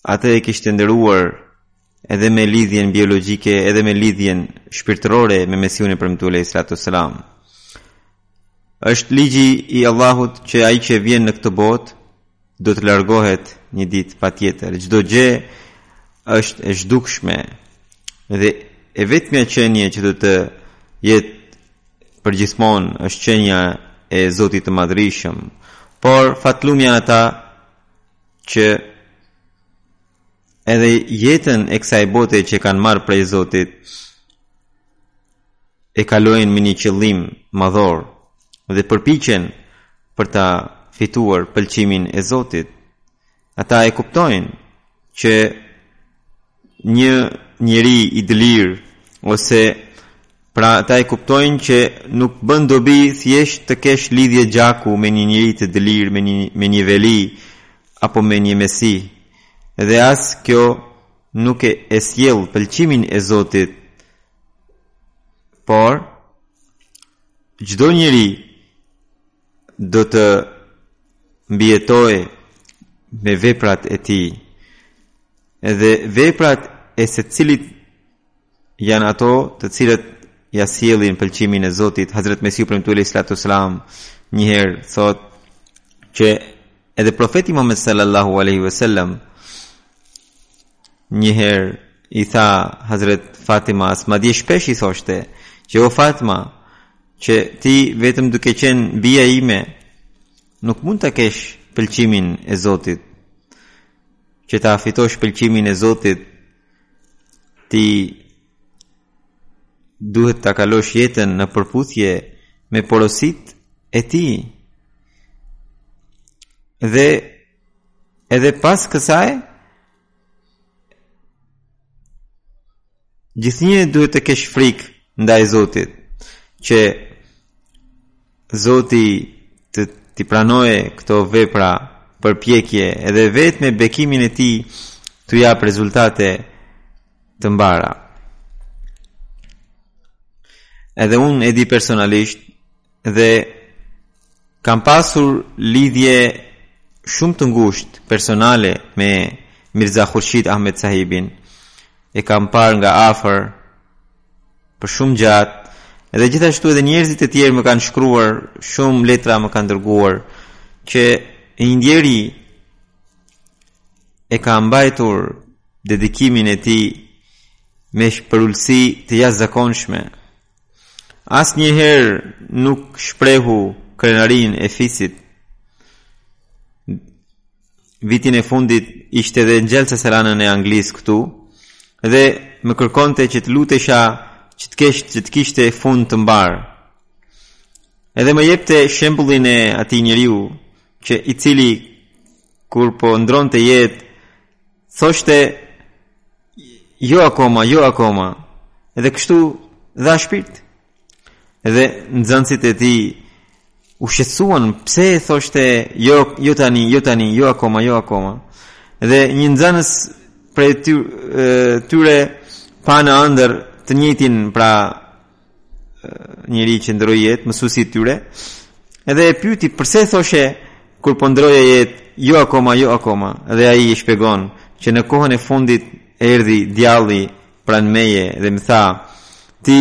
Atë e kishte nderuar edhe me lidhjen biologjike, edhe me lidhjen shpirtërore me Mesiun e Premtuar alejhi salatu uasalam. Është ligji i Allahut që ai që vjen në këtë botë do të largohet një ditë patjetër. Çdo gjë është e zhdukshme dhe e vetmja qenie që do të jetë përgjithmonë është qenia e Zotit të Madhërishëm, por fatlumë janë ata që edhe jetën e kësaj bote që kanë marrë prej Zotit e kalojnë me një qëllim madhor dhe përpiqen për ta fituar pëlqimin e Zotit Ata e kuptojnë që një njeri i dëlirë ose pra ata e kuptojnë që nuk bën dobi thjesht të kesh lidhje gjaku me një njeri të dëlirë, me një me një veli apo me një mesi. Dhe as kjo nuk e, e sjell pëlqimin e Zotit. Por çdo njeri do të mbijetojë me veprat e tij edhe veprat e secilit janë ato të cilat ia sjellin pëlqimin e Zotit Hazrat Mesiu i Premtuar alejhi salatu uasalam një herë thotë që edhe profeti Muhammed sallallahu alaihi wasallam një herë i tha Hazrat Fatimas madje shpesh i thoshte që o Fatima që ti vetëm duke qenë bija ime nuk mund ta kesh pëlqimin e Zotit që ta fitosh pëlqimin e Zotit ti duhet ta kalosh jetën në përputhje me porositë e tij dhe edhe pas kësaj Gjithnjë duhet të kesh frikë ndaj Zotit, që Zoti të t'i pranojë këto vepra përpjekje edhe vetë me bekimin e tij të japë rezultate të mbara. Edhe unë e di personalisht Dhe kam pasur lidhje shumë të ngushtë personale me Mirza Khurshid Ahmed Sahibin. E kam parë nga afër për shumë gjatë edhe gjithashtu edhe njerëzit e tjerë më kanë shkruar shumë letra më kanë dërguar që i ndjeri e ka mbajtur dedikimin e tij me përulësi të jashtëzakonshme Asnjëherë nuk shprehu krenarinë e fisit. Vitin e fundit ishte dhe në Xhelsa Salanën e Anglisë këtu dhe më kërkonte që të lutesha që të kesh që të kishte fund të mbarë. Edhe më jepte shembullin e atij njeriu që i cili kur po ndronte jetë Thoshte, jo akoma, jo akoma, edhe kështu dha shpirt. Edhe nxënësit e tij u shqetësuan pse thoshte jo jo tani, jo tani, jo akoma, jo akoma. Dhe një nxënës prej tyre pa në andërr të njëjtin pra njeri që ndroi jetë, mësuesi i tyre. Edhe e pyeti pse thoshe kur po ndroje jetë, jo akoma, jo akoma. Dhe ai i shpjegon që në kohën e fundit erdhi djalli pranë meje dhe më tha, ti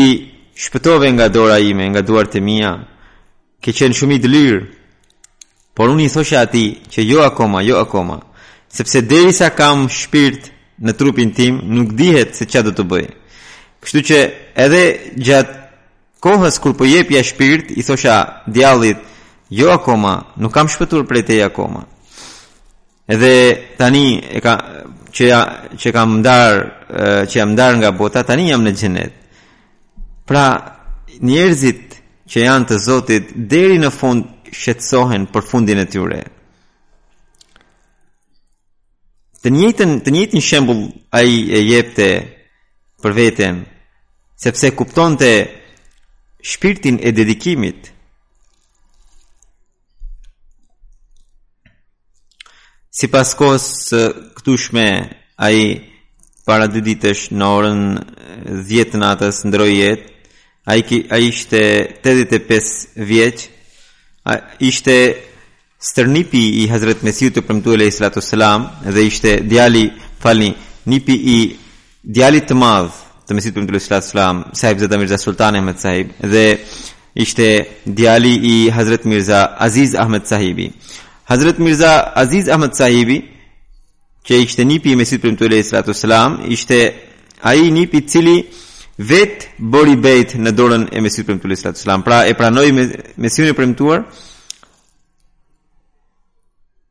shpëtove nga dora ime, nga duart e mia. Ke qenë shumë i dëlirë. Por unë i thosha atij që jo akoma, jo akoma, sepse derisa kam shpirt në trupin tim, nuk dihet se ça do të bëj. Kështu që edhe gjatë kohës kur po jepja shpirt, i thosha djallit, jo akoma, nuk kam shpëtur prej teja akoma. Edhe tani e ka që ja që kam ndar që jam ndar nga bota tani jam në xhenet. Pra njerëzit që janë të Zotit deri në fund shqetësohen për fundin e tyre. Të njëjtën të njëjtin shembull ai e jepte për veten, sepse kuptonte shpirtin e dedikimit. Sipas kohës së këtushme, ai para dy ditësh në orën 10 të natës ndërroi jetë, ai, ai ishte 85 vjeç, ai ishte stërnipi i Hazret Mesihut të Premtuar alejhi salatu vesselam, dhe ishte djali, falni, nipi i Djalit të madh të Mesihut të Premtuar alejhi salatu vesselam, Sahibzada Mirza Sultan Ahmed Sahib dhe ishte djali i Hazret Mirza Aziz Ahmed Sahibi. Hazret Mirza Aziz Ahmed Sahibi, që ishte nipi i Mesihut të Premtuar alejhi salatu vesselam, ishte ai nipi i cili vetë bori bejt në dorën e Mesihut të Premtuar alejhi salatu vesselam. Pra e pranoi Mesihun e Premtuar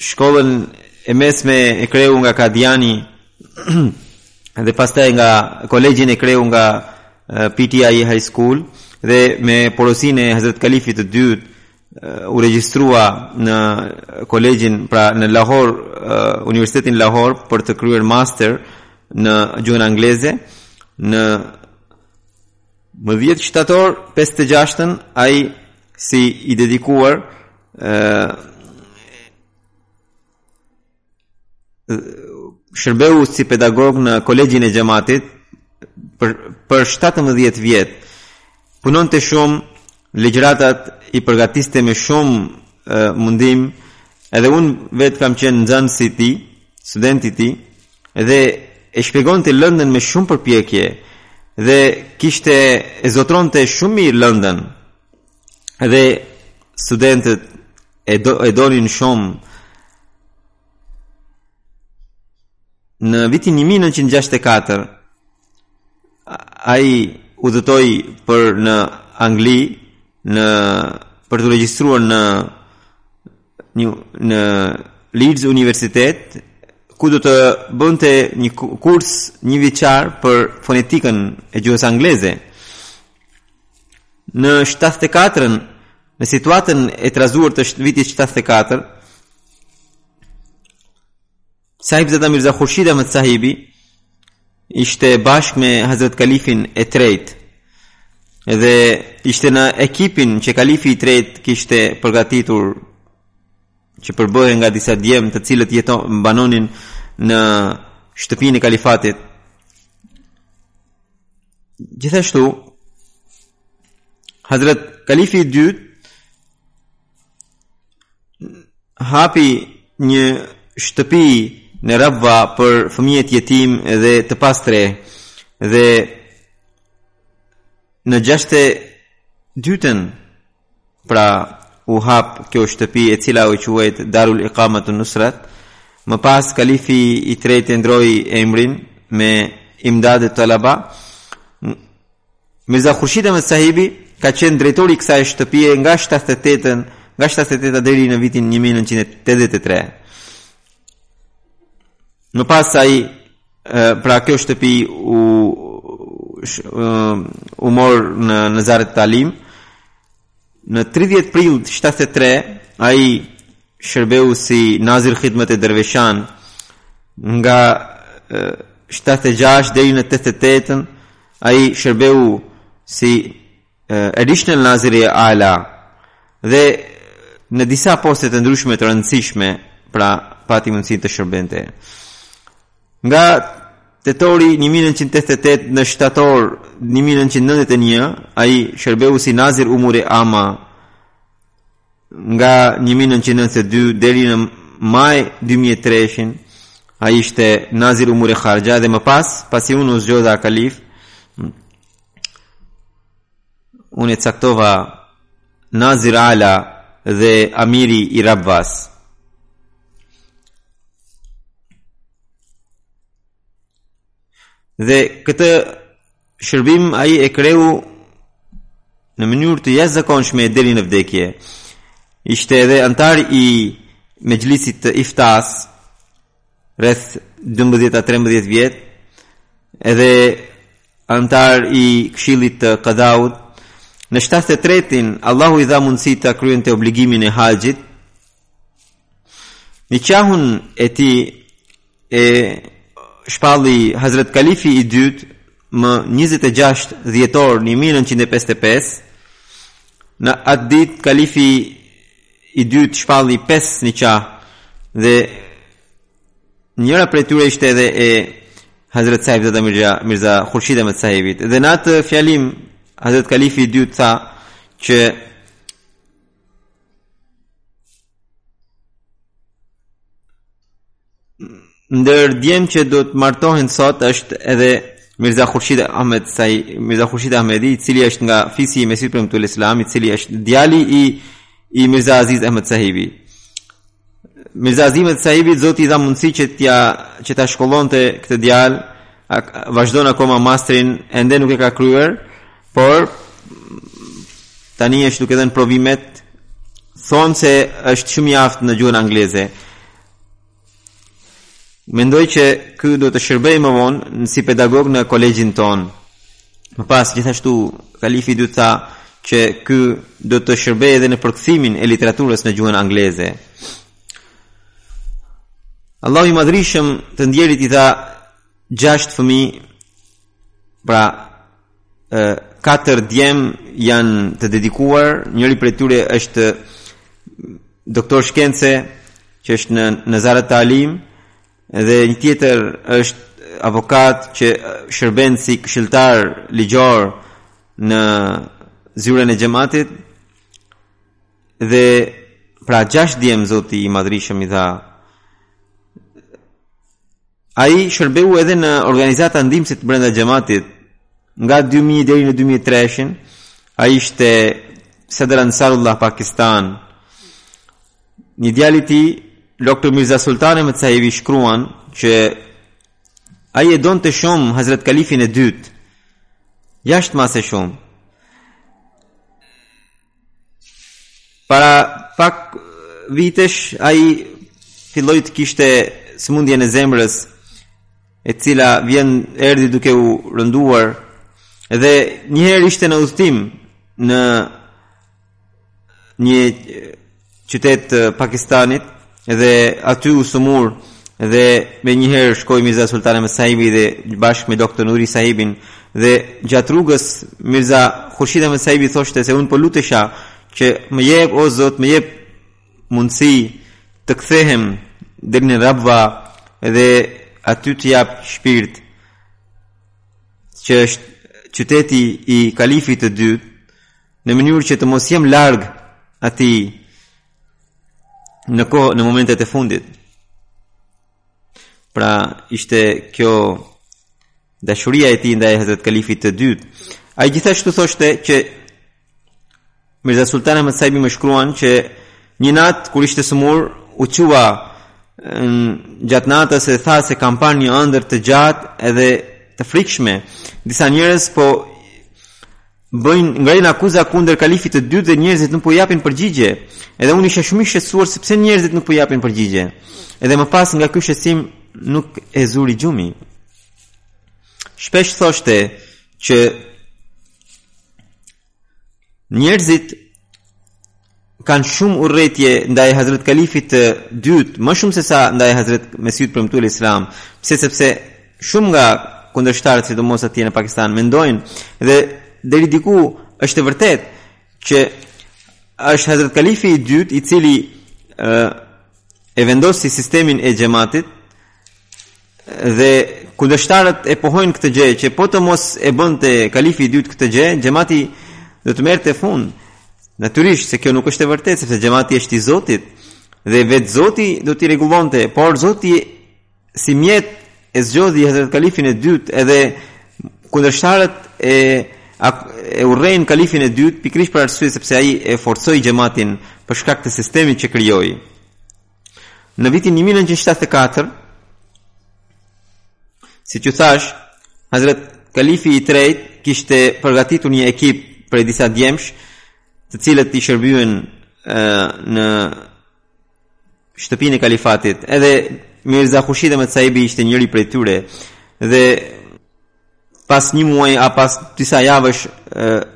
shkollën e mesme e kreu nga Kadiani dhe pastaj nga kolegjin e kreu nga PTI High School dhe me porosinë e Hazret Kalifit të dytë u regjistrua në kolegjin pra në Lahore uh, Universitetin Lahore për të kryer master në gjuhën angleze në Më dhjetë shtator, pesëdhjetë e gjashtën, ai si i dedikuar shërbeu si pedagog në kolegjin e xhematit për, për 17 vjet punonte shumë, ligjëratat i përgatiste me shumë e, mundim edhe unë vetë kam qenë nxënësi i tij, studenti i tij Dhe e shpjegonte lëndën me shumë përpjekje dhe kishte e zotëronte shumë mirë lëndën dhe studentët e, do, e donin shumë në vitin 1964 ai udhëtoi për në Angli në për t'u regjistruar në një në Leeds Universitet ku do të bënte një kurs një vjeçar për fonetikën e gjuhës angleze. Në 74-ën, në situatën e trazuar të vitit 74, Sahibzada Mirza Khurshid Ahmed Sahibi ishte bashkë me Hazret Kalifin e tretë dhe ishte në ekipin që Kalifi i tretë kishte përgatitur që përbëhej nga disa djem të cilët jeto banonin në shtëpinë e Kalifatit. Gjithashtu, Hazret Kalifi i dytë hapi një shtëpi në Rabva për fëmijët jetimë dhe të pastrehë dhe në gjashtëdhjetë e dytën pra u hap kjo shtëpi e cila u quajt Darul Iqamatun Nusrat më pas kalifi i tretë e ndërroi emrin me Imdad-e-Talaba Mirza Khurshid Ahmed Sahibi ka qenë drejtor i kësaj shtëpie nga 78-ën, nga 78-a deri në vitin 1983. Më pas ai pra kjo shtëpi u u mor në Nazarat Talim, Në 30 prill 73, ai shërbeu si nazir khidmet e dervishan nga 76 deri në 88-ën, ai shërbeu si additional nazir e ala dhe në disa poste të ndryshme të rëndësishme, pra pati mundësi të shërbente. Nga tetori 1988 në shtator 1991, ai shërbeu si nazir umure ama nga 1992 deri në maj 2003, ai ishte nazir umure kharxha dhe më pas, pasi unë u zgjodha kalif, Unë e caktova Nazir Ala dhe Amiri i Rabvas. Dhe këtë shërbim ai e kreu në mënyrë të jashtëzakonshme deri në vdekje. Ishte edhe anëtar i Mejlisit të Iftas, rreth 12 a 13 vjet edhe anëtar i këshillit të Kadasë në 73-in Allahu i dha mundësi ta kryente obligimin e haxhit nikahun e tij e shpalli Hazret Kalifi i dytë më 26 dhjetor 1955 në atë ditë Kalifi i dytë shpalli 5 nikah dhe njëra prej tyre ishte edhe e Hazret Sahibzada Mirza, Mirza Khurshid Ahmed Sahibit. Dhe në atë fjalim, Hazret Kalifi i dytë tha që Ndër djemtë që do të martohen sot është edhe Mirza Khurshid Ahmed Sai, Mirza Khurshid Ahmedi, i cili është nga fisi i Mesihut të Premtuar alejhi selam, i cili është djali i i Mirza Aziz Ahmed Sahibi. Mirza Aziz Ahmed Sahibi zoti i dha mundësi që t'ja që ta shkollonte këtë djalë,, vazhdon akoma masterin, ende nuk e ka kryer, por tani është duke dhënë provimet thonë se është shumë i aftë në gjuhën angleze. Mendoj që ky do të shërbejë më vonë si pedagog në kolegjin tonë. Më pas gjithashtu kalifi i dytë tha që ky do të shërbejë edhe në përkthimin e literaturës në gjuhën angleze. Allahu i madhërishëm të ndjerit i dha gjashtë fëmijë pra katër djem janë të dedikuar, njëri prej tyre është doktor shkence që është në Nazarat Talim dhe një tjetër është avokat që shërben si këshilltar ligjor në zyrën e xhamatit dhe pra gjashtë djem zoti i madhërishëm i dha Ai shërbeu edhe në organizata ndihmëse brenda xhamatit. Nga 2000 deri në 2003-shin, ai ishte Sadr Ansarullah Pakistan. Një djalë i tij, Dr. Mirza Sultan Ahmed Sahibi shkruan që ai e donte shumë Hazrat Kalifin e dytë. Jashtë mase shumë. Para pak vitesh ai filloi të kishte sëmundjen e zemrës e cila vjen erdhi duke u rënduar dhe njëherë ishte në udhëtim në një qytet të Pakistanit dhe aty u sëmur dhe menjëherë shkoi Mirza Sultan Ahmed Sahibi dhe bashkë me doktor Nuri Sahibin dhe gjatë rrugës Mirza Khurshid Ahmed Sahibi thoshte se unë po lutesha që më jep o Zot më jep mundësi të kthehem deri në Rabva dhe aty të jap shpirt që është qyteti i kalifit të dytë në mënyrë që të mos jem larg atij në kohë në momentet e fundit. Pra ishte kjo dashuria e tij ndaj Hazrat Kalifit të dytë. Ai gjithashtu thoshte që Mirza Sultan Ahmed Sahibi më shkruan që një natë kur ishte sëmur u çua gjatë natës e tha se kam parë një ëndërr të gjatë edhe të frikshme. Disa njerëz po bëjnë ngrenë akuza kundër kalifit të dytë dhe njerëzit nuk po japin përgjigje. Edhe unë isha shumë i shqetësuar se pse njerëzit nuk po japin përgjigje. Edhe më pas nga ky shqetësim nuk e zuri gjumi. Shpesh thoshte që njerëzit kanë shumë urrejtje ndaj Hazret Kalifit të dytë, më shumë se sa ndaj Hazret Mesihut të Premtuar alejhi selam, pse sepse shumë nga kundërshtarët sidomos atje në Pakistan mendojnë dhe deri diku është e vërtetë që është Hazret Kalifi i dytë i cili e, e vendosi sistemin e xhamatit Dhe kundërshtarët e pohojnë këtë gjë që po të mos e bënte kalifi i dytë këtë gjë, xhamati do të merrte fund. Natyrisht se kjo nuk është e vërtetë sepse xhamati është i Zotit dhe vetë Zoti do t'i rregullonte, por Zoti si mjet e zgjodhi Hazrat Kalifin e dytë edhe kundërshtarët e e urrejnë kalifin e dytë pikërisht për arsye sepse ai e forcoi xhamatin për shkak të sistemit që krijoi. Në vitin 1974, siç ju thashë, Hazret Kalifi i Tretë kishte përgatitur një ekip prej disa djemsh, të cilët i shërbyen në shtëpinë e kalifatit. Edhe Mirza Khurshid Ahmed Sahibi ishte njëri prej tyre dhe pas një muaj a pas disa javësh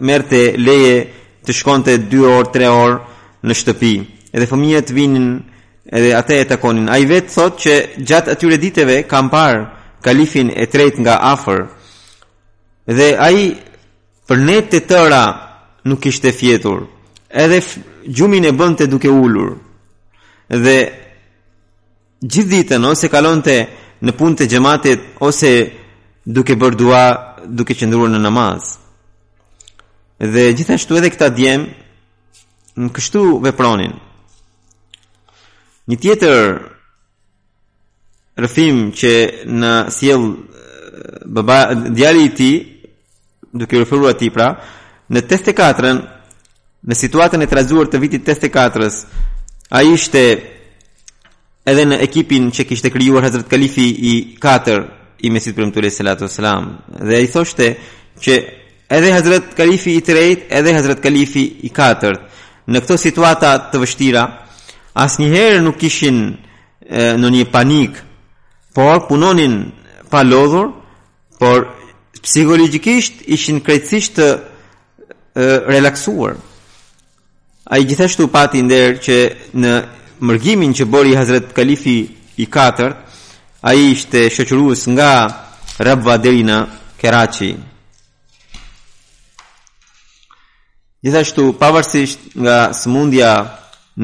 merrte leje të shkonte 2 orë, 3 orë në shtëpi. Edhe fëmijët vinin edhe atë e takonin. Ai vetë thotë që gjatë atyre ditëve kam parë kalifin e tretë nga afër. Dhe ai për net të tëra nuk kishte fjetur. Edhe gjumin e bënte duke ulur. Dhe Gjithë ditën ose kalonte në punët e xhematit ose duke bërë dua, duke qëndruar në namaz. Dhe gjithashtu edhe këta djem kështu vepronin. Një tjetër rrëfim që na sjell baba, djali i tij, Duke iu referuar atij pra, në tetëdhjetë e katrën, në situatën e trazuar të vitit tetëdhjetë e katrës, ai ishte edhe në ekipin që kishte krijuar Hazrat Kalifi i 4 i Mesihut të Premtuar alejhi salatu ve selam dhe ai thoshte që edhe Hazrat Kalifi i 3 edhe Hazrat Kalifi i 4 në këto situata të vështira asnjëherë nuk kishin ndonjë panik por punonin pa u lodhur Por psikologjikisht ishin krejtësisht të relaksuar. Ai gjithashtu pati nder që në mërgimin që bëri Hazrat Kalifi i katërt, ai ishte shoqërues nga Rabva deri në Karaçi. Gjithashtu, pavarësisht nga sëmundja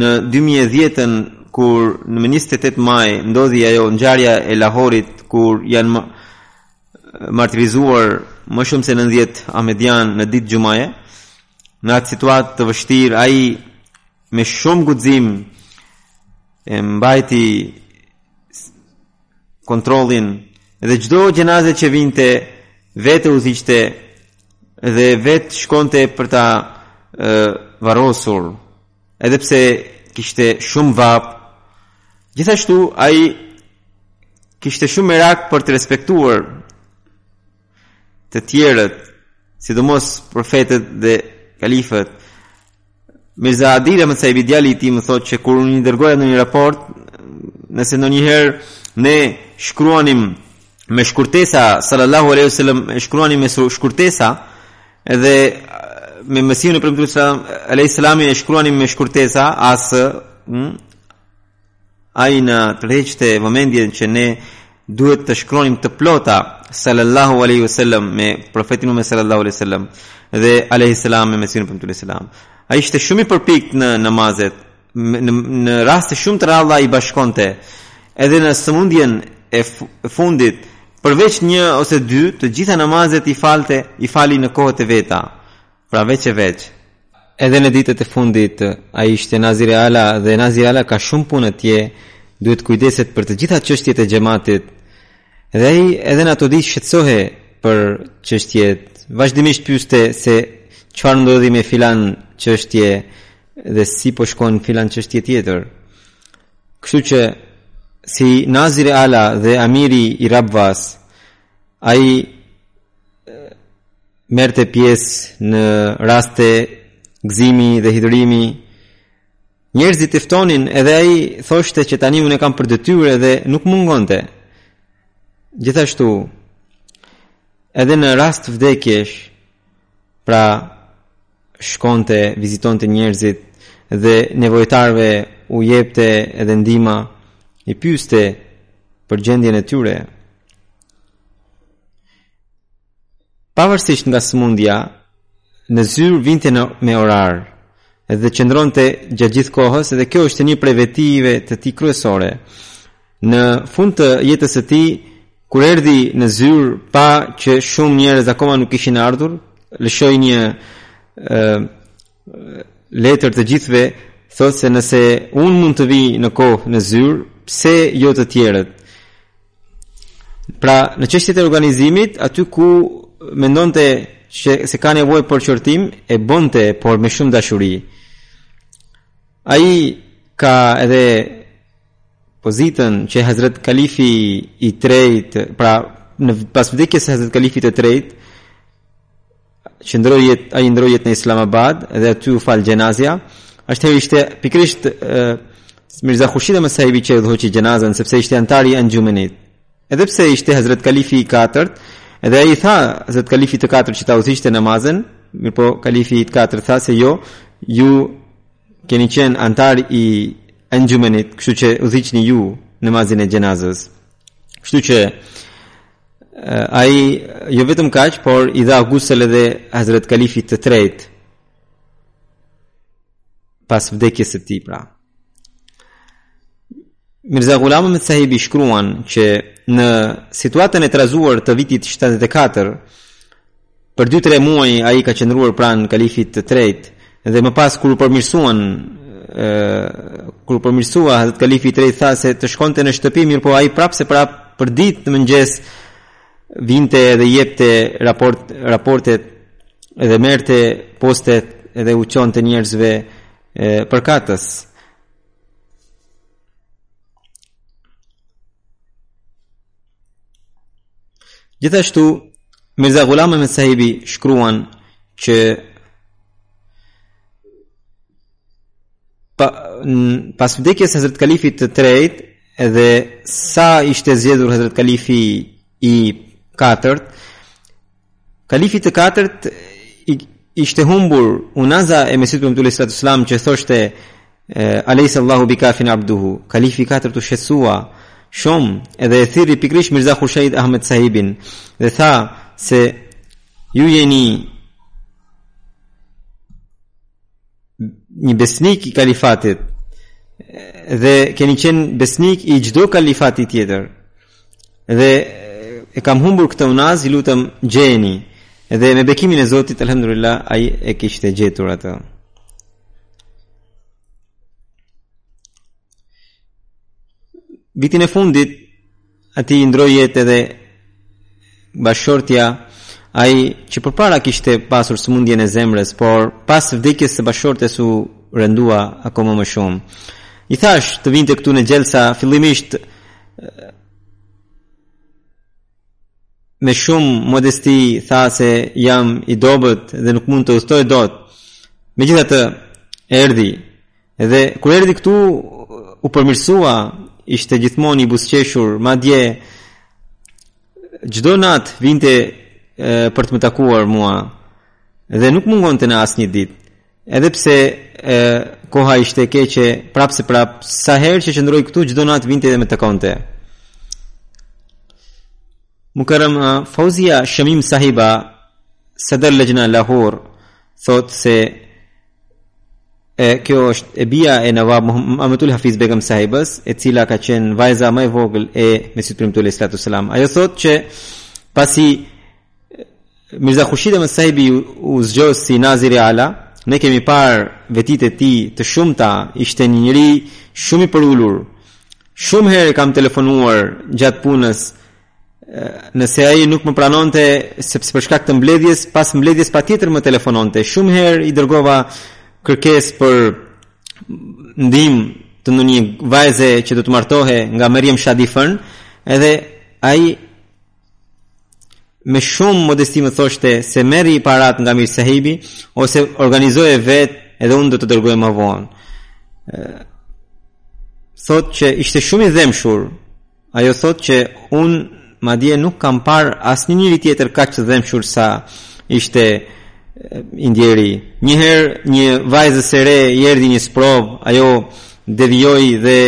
në dy mijë e dhjetën kur më njëzet e tetë maj ndodhi ajo ngjarja e Lahorit kur janë martirizuar më shumë se 90 ahmedian në ditë xhumaje, në atë situatë të vështirë ai me shumë guxim e mbajti kontrollin dhe çdo xhenaze që vinte vetë udhëhiqte dhe vetë shkonte për ta varrosur edhe pse kishte shumë vapë gjithashtu ai kishte shumë merak për të respektuar të tjerët sidomos profetët dhe kalifët Mirza Adil Ahmed Sahibi djali i tij më thotë që kur unë i dërgoja ndonjë raport, nëse ndonjëherë ne shkruanim me shkurtesa, sallallahu alaihi wasallam, shkruanim me shkurtesa, edhe me Mesihun e premtuar alaihi salamin e shkruanim me shkurtesa, as hm, Ai na tërheqte vëmendjen që ne duhet të shkruanim të plota sallallahu alaihi wasallam me profetin Muhammed sallallahu alaihi wasallam dhe alaihi salam me Mesihun e Premtuar alaihi salam. Ai ishte shumë i përpikt në namazet, në, në raste shumë të rralla i bashkonte. Edhe në sëmundjen e fundit, përveç një ose dy, të gjitha namazet i falte, i fali në kohët e veta. Pra veç e veç. Edhe në ditët e fundit ai ishte Nazire Ala dhe Nazire Ala ka shumë punë atje, duhet të kujdeset për të gjitha çështjet e xhamatit. Dhe ai edhe në ato ditë shqetësohej për çështjet. Vazhdimisht pyeste se çfarë ndodhi me filan çështje dhe si po shkon filan çështje tjetër. Kështu që si Nazir Ala dhe Amiri i Rabvas, ai merrte pjesë në raste gëzimi dhe hidhërimi njerëzit e ftonin edhe ai thoshte që tani unë e kam për detyrë dhe nuk mungonte gjithashtu edhe në rast vdekjesh pra shkonte vizitonte njerëzit dhe nevojtarëve u jepte edhe ndihma i pyeste për gjendjen e tyre Pavarësisht nga sëmundja, në zyrë vinte në me orar dhe qëndronte gjatë gjithë kohës dhe kjo është një prej vetive të tij kryesore. Në fund të jetës së tij, kur erdhi në zyrë, pa që shumë njerëz akoma nuk kishin ardhur, lëshoi një ë letër të gjithëve thotë se nëse unë mund të vij në kohë në zyrë, pse jo të tjerët? Pra, në çështjet e organizimit, aty ku mendonte se se ka nevojë për qortim, e bënte, por me shumë dashuri. Ai ka edhe pozitën që Hazrat Kalifi i tretë, pra në pas vdekjes së Hazrat Kalifit të tretë, Që ndroi jetë, ai ndroi jetë në Islamabad dhe aty u fal xhenazja. Atëherë ishte pikërisht Mirza Khurshid Ahmed sahibi që udhëhoqi xhenazën sepse ishte anëtar i anxhumenit. Edhe pse ishte Hazrat Kalifi i katërt, edhe ai tha Hazrat Kalifi të katërt që ta udhëhiqte namazin, mirëpo Kalifi i katërt tha se jo, ju keni qenë anëtar i anxhumenit, kështu që udhëhiqni ju namazin e xhenazës. Kështu që Ai jo vetëm kaq, por i dha gusel edhe Hazrat Kalifit të tretë pas vdekjes së tij pra. Mirza Ghulam Ahmed sahibi shkruan që në situatën e trazuar të vitit 74 Për dy-tre muaj ai ka qëndruar pranë kalifit të tretë dhe më pas kur u përmirësuan kur u përmirësua Hazrat Kalifi i tretë tha se të shkonte në shtëpi mirëpo ai prapë se prapë përditë në mëngjes vinte dhe jepte raport raportet dhe merrte postat dhe u çonte njerëzve përkatës Gjithashtu, Mirza Ghulam Ahmed Sahibi shkruan që pa, pas vdekjes Hazret Kalifit të tretë edhe sa ishte zgjedhur Hazret Kalifi i katërt Kalifit të katërt i ishte humbur unaza e Mesihut të Premtuar Alayhi Salatu Sallam që thoshte Alaysa Allahu bikafin abduhu. Kalifi i katërt u shqetësua shumë edhe e thirri pikërisht Mirza Khurshid Ahmed Sahibin dhe tha se ju jeni një besnik i kalifatit dhe keni qenë besnik i çdo kalifati tjetër. Dhe e kam humbur këtë unazë, ju lutem gjejeni. Dhe me bekimin e Zotit, alhamdulillah, ai e kishte gjetur atë. Vitin e fundit Atij i ndërroi jetë edhe bashkëshortja, ai që përpara kishte pasur sëmundjen e zemrës, por pas vdekjes së bashkëshortes u rëndua akoma më shumë. I thashë të vinte këtu në Xhelsa fillimisht me shumë modesti tha se jam i dobët dhe nuk mund të udhëtoj dot. Megjithatë erdhi Edhe kur erdhi këtu u përmirësua, ishte gjithmonë i buzëqeshur, madje çdo natë vinte e, për të më takuar mua dhe nuk mungonte në asnjë ditë. Edhe pse e, koha ishte e keqe, prapë se prapë, sa herë që qëndroi këtu çdo natë vinte dhe më takonte. Mukarram Fauzia Shamim Sahiba, Sadr Lajna Lahore, thotë se E kjo është e bija e Nawab Amatul Hafiz Begum Sahibës, e cila ka qenë vajza më e vogël e Mesihut të Premtuar Alayhi Salatu Selam. Ajo thotë që pasi Mirza Khurshid Ahmed Sahibi u zgjodh si Nazir i Ala, ne kemi parë vetitë e tij të shumta, ishte një njeri shumë i përulur. Shumë herë e kam telefonuar gjatë punës Nëse ai nuk më pranonte sepse për shkak të mbledhjes, pas mbledhjes patjetër më telefononte. Shumë herë i dërgova kërkesë për ndihmë të ndonjë vajze që do të martohe nga Meriem Shadi Fand, edhe ai me shumë modesti më thoshte se merri i parat nga Mir Sahibi ose organizoje vetë edhe unë do të dërgoj më vonë. Thotë që ishte shumë i dhemshur Ajo thotë që unë madje nuk kam parë asnjë njeri tjetër kaq të dhemshur sa ishte i ndjeri. Një herë një vajze së re i erdhi një sprovë, ajo devijoi dhe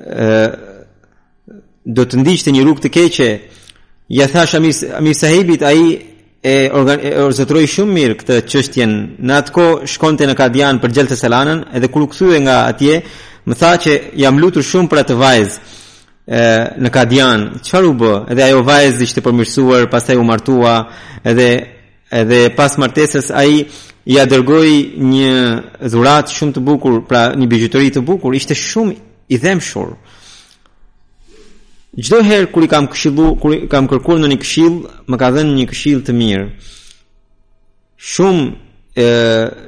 ë do të ndiqte një rrugë të keqe. Ia thashë Amir, Amir Sahibit, ai e organizoi shumë mirë këtë çështjen. Në atë kohë shkonte në Kadian për Xhelse Salanën, edhe kur u kthye nga atje, më tha që jam lutur shumë për atë vajzë në Kadian. Çfarë u bë? Edhe ajo vajzë ishte përmirësuar, pastaj u martua, edhe edhe pas martesës ai ia dërgoi një dhuratë shumë të bukur, pra një bizhuteri të bukur, ishte shumë i dhemshur. Çdo herë kur i kam këshillu, kur i kam kërkuar ndonjë këshillë, më ka dhënë një këshillë të mirë. Shumë ë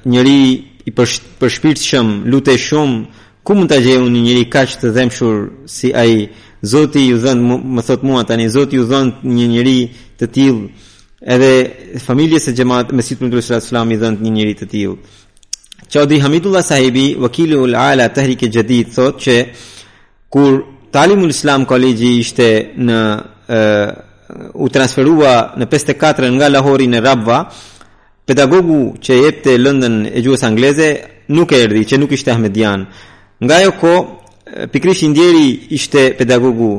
njeri i përshpirtshëm, lutej shumë, ku mund ta gjej unë një njeri kaq të dhemshur si ai? Zoti ju dhëntë, më thotë mua tani, Zoti ju dhëntë një njeri të tillë. Edhe familjes së Hazret Mesihut ndryshe sallallahu alajhi wasallam i dhëntë një njeri të tillë. Çodri Hamidullah sahibi, wakilul ala tahrike jadid thotë që Kur Talimul Islam College ishte në e, u transferua në 54 nga Lahori në Rabva, pedagogu që jepte lëndën e gjuhës angleze nuk erdhi, që nuk ishte Ahmedian. Nga ajo kohë, pikërisht i ndjeri ishte pedagogu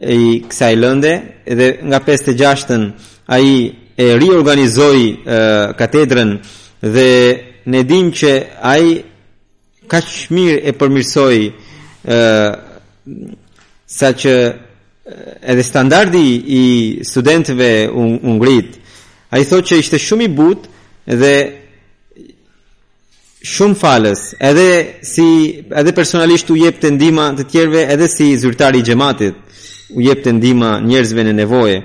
i kësaj lënde, edhe nga 56-ën ai e riorganizoi katedrën dhe ne dimë që ai Kaq mirë e përmirësoi ë saqë edhe standardi i studentëve u, u ngrit. Ai thotë që ishte shumë i butë dhe shumë falës, edhe si edhe personalisht u jepte ndihma të tjerëve, edhe si zyrtar i xhamatit u jepte ndihma njerëzve në nevojë.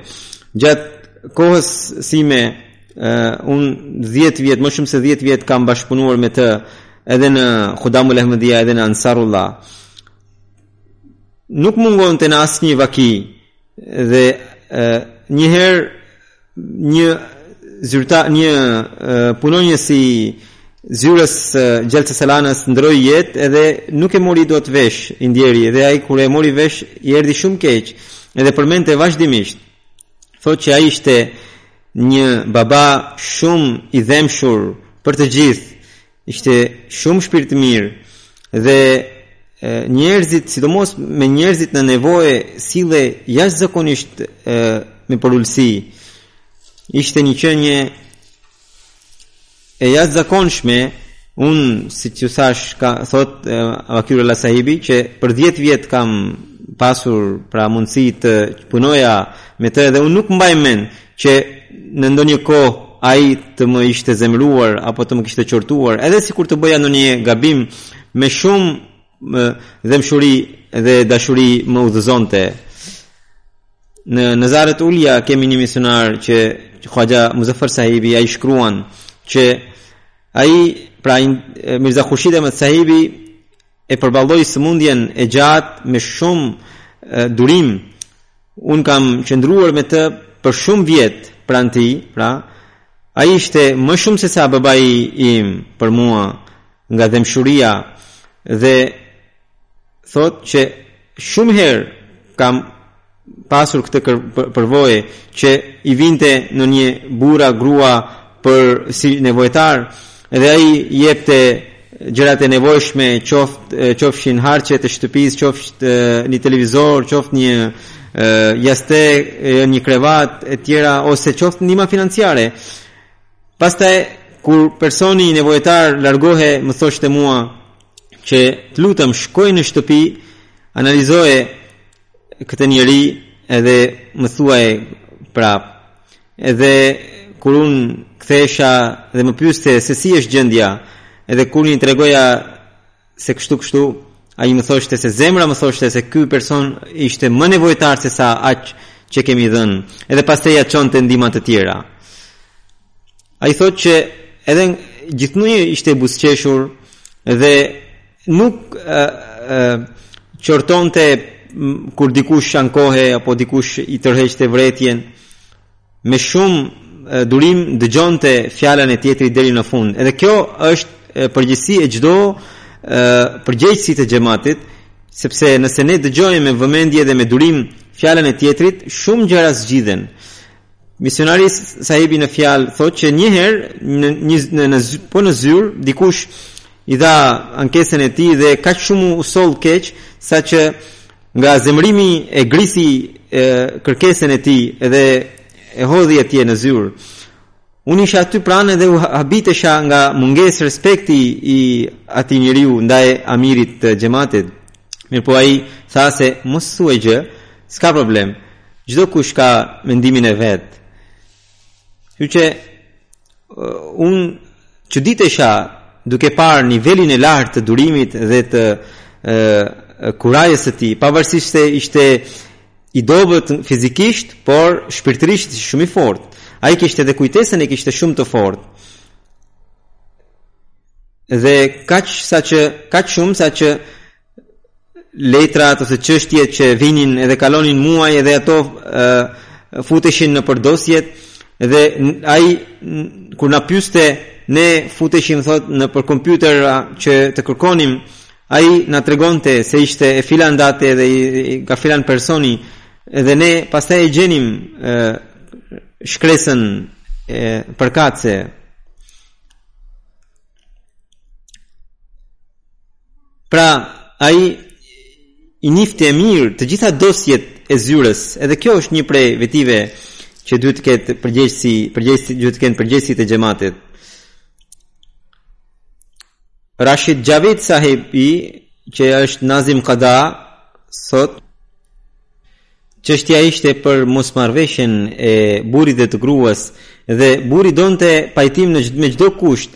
Gjatë kohës sime uh, unë 10 vjet, më shumë se 10 vjet kam bashkëpunuar me të edhe në Khuddamul Ahmadiyya edhe në Ansarullah nuk mungonte në asnjë vaki dhe e, njëherë një zyrtar një punonjës i zyrës Xhelsa Salanas ndërroi jetë edhe nuk e mori dot vesh i ndjeri edhe ai kur e mori vesh i erdi shumë keq edhe përmendte vazhdimisht thotë që ai ishte Një baba shumë i dhembshur për të gjithë, ishte shumë shpirtmirë dhe njerëzit, sidomos me njerëzit në nevojë, sillej jashtëzakonisht me përulësi. Ishte një qenie E jashtëzakonshme, unë, siç thashë, ka, thotë, Vakarullah Sahibi, që për 10 vjet kam pasur pra mundësi të punoja me të edhe unë nuk mbaj mend që në ndonjë kohë ai të më ishte zemëruar apo të më kishte qortuar edhe sikur të bëja ndonjë gabim me shumë dhembshuri dhe dashuri më udhëzonte Në Nazaret Ulja kemi një misionar që Khuaxha Muzaffar Sahibi ai shkruan që ai pra Mirza Khurshid Ahmed Sahibi e përballoi sëmundjen e gjatë me shumë durim. Unë kam qëndruar me të për shumë vjet pranë tij, pra ai ishte më shumë sesa babai im për mua nga dhembshuria dhe thotë që shumë herë kam pasur këtë përvojë që i vinte ndonjë burrë a grua për si nevojtar dhe ai i jepte gjërat e nevojshme, qoftë qofshin harxhe të shtëpisë, qoftë një televizor, qoftë një jastëk, një krevat e tjera ose qoftë ndihma financiare. Pastaj kur personi nevojtar largohej, më thoshte mua, që të lutem shko në shtëpi, analizoje këtë njeri edhe më thuaj prapë. Edhe kur unë kthehesha dhe më pyeste se si është gjendja, edhe kur unë i tregoja se kështu kështu, ai më thoshte se zemra më thoshte se ky person ishte më nevojtar sesa aq që i kemi dhënë. Edhe pastaj i çonte ndihma të tjera. Ai thotë që edhe gjithmonë ishte i buzëqeshur dhe nuk ë ë qortonte kur dikush ankohej apo dikush i tërheqte vërejtjen me shumë durim dëgjonte fjalën e tjetrit deri në fund. Edhe kjo është përgjegjësi e çdo përgjegjësi të xhamatit, sepse nëse ne dëgjojmë me vëmendje dhe me durim fjalën e tjetrit, shumë gjëra zgjidhen. Misionari sahibi në fjalë thotë që një herë në një në, në po në zyrë dikush i dha ankesën e tij dhe kaq shumë u soll keq saqë nga zemrimi e grisi e, kërkesën e tij dhe e hodhi atje në zyrë. Unë isha aty pranë edhe u habitesha nga mungesë respekti i atij njeriu ndaj amirit të xhamatit. Mirëpo ai tha se mos thuaj gjë, s'ka problem. Çdokush ka mendimin e vet. Kështu që uh, unë çuditesha duke parë nivelin e lartë të durimit dhe të uh, kurajës së tij, pavarësisht se ishte i dobët fizikisht, por shpirtërisht ishte shumë i fortë. Ai kishte edhe kujtesën e kishte shumë të fortë. Dhe kaq saqë kaq shumë saqë letrat ose çështjet që vinin edhe kalonin muaj edhe ato futeshin nëpër dosjet dhe ai kur na pyste ne futeshim thotë nëpër kompjuter që të kërkonim Ai na tregonte se ishte e filan date dhe nga filan personi dhe ne pastaj e gjenim e, shkresën përkatëse. Pra, ai i njifte mirë të gjitha dosjet e zyrës, edhe kjo është një prej vetive që duhet të ketë përgjegjësi, përgjegjësi duhet të kenë përgjegjësit e xhamatit. Rashid Xhavid Sahibi, që është Nazim Kada, thotë, çështja ishte për mosmarrëveshjen e burrit dhe të gruas, dhe burri donte pajtim në çdo, me çdo kusht,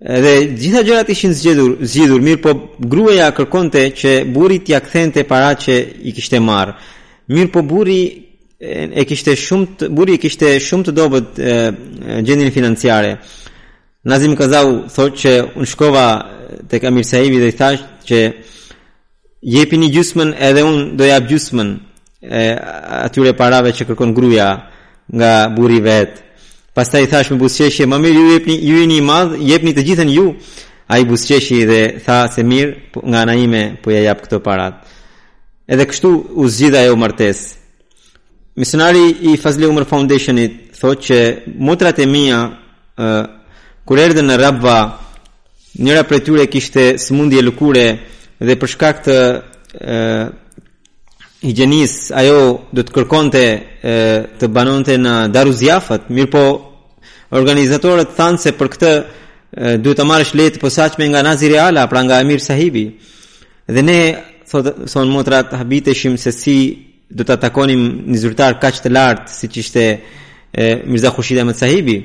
dhe gjitha gjërat ishin zgjedhur, zgjidhur, mirëpo gruaja kërkonte që burri t'ia kthente paratë që i kishte marrë. Mirëpo burri e kishte shumë të, burri e kishte shumë të dobët gjendjen financiare. Nazim Kazau thotë që unë shkova tek Amir Sahibi dhe i thashë që jepini gjysmën edhe unë do jap gjysmën e atyre parave që kërkon gruja nga burri vetë. Pastaj i thashë me buzëqeshje, më mirë ju jepni, ju jeni i madh, jepni të gjithën ju, ai buzëqeshi dhe tha se mirë po, nga ana ime po ia jap këto parat. Edhe kështu u zgjidh ajo martesë, Misionari i Fazli Umar Foundationit thotë që motrat e mia kur erdhën në Rabva, njëra prej tyre kishte sëmundje lëkure dhe për shkak të higjienës ajo do të kërkonte e, të banonte në Daru Zijafat, mirëpo organizatorët thanë se për këtë duhet të marrësh leje të posaçme nga Nazir e Ala, pra nga Amir Sahibi. Dhe ne thonë motrat habiteshim se si do ta takonim një zyrtar kaq të lartë siç ishte e, Mirza Khurshid Ahmed Sahibi.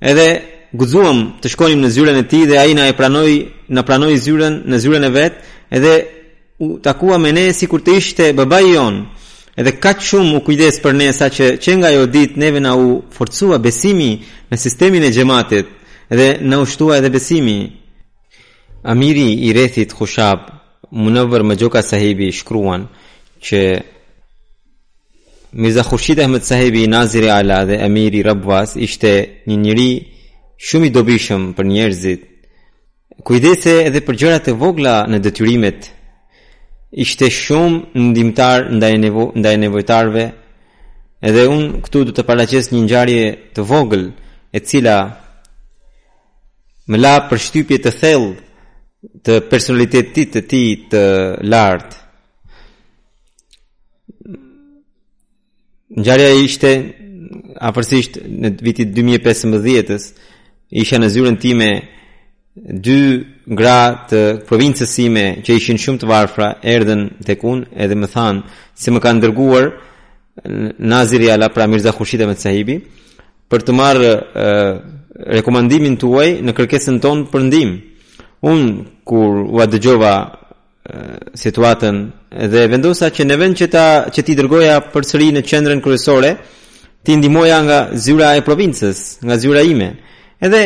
Edhe guxuam të shkonim në zyrën e tij dhe ai na e pranoi, na pranoi zyrën në zyrën e vet, edhe u takua me ne sikur të ishte babai jonë. Edhe kaq shumë u kujdes për ne saqë që nga ajo ditë neve na u forcua besimi në sistemin e xhamatit dhe na u shtua edhe besimi. Amiri i rrethit Khushab Munawar Majoka Sahibi shkruan që Mirza Khurshid Ahmed Sahibi Naziri Ala dhe Amiri Rabwas ishte një njeri shumë i dobishëm për njerëzit. Kujdesej edhe për gjërat e vogla në detyrimet. Ishte shumë ndihmëtar ndaj nevo, ndaj nevojtarëve. Edhe unë këtu do të paraqes një ngjarje të vogël e cila Më la përshtypje të thellë të personalitetit të tij të lartë. Ngjarja ishte afërsisht në vitin 2015-ës, isha në zyrën time dy gra të provincës sime që ishin shumë të varfra, erdhën tek unë edhe më thanë se më kanë dërguar Naziri Ala pra Mirza Khurshid Ahmed Sahibi, për të marrë rekomandimin tuaj në kërkesën tonë për ndihmë. Unë kur ua dëgjova situatën dhe vendosa që në vend që ta që t'i dërgoja përsëri në qendrën kryesore, t'i ndihmoja nga zyra e provincës, nga zyra ime. Edhe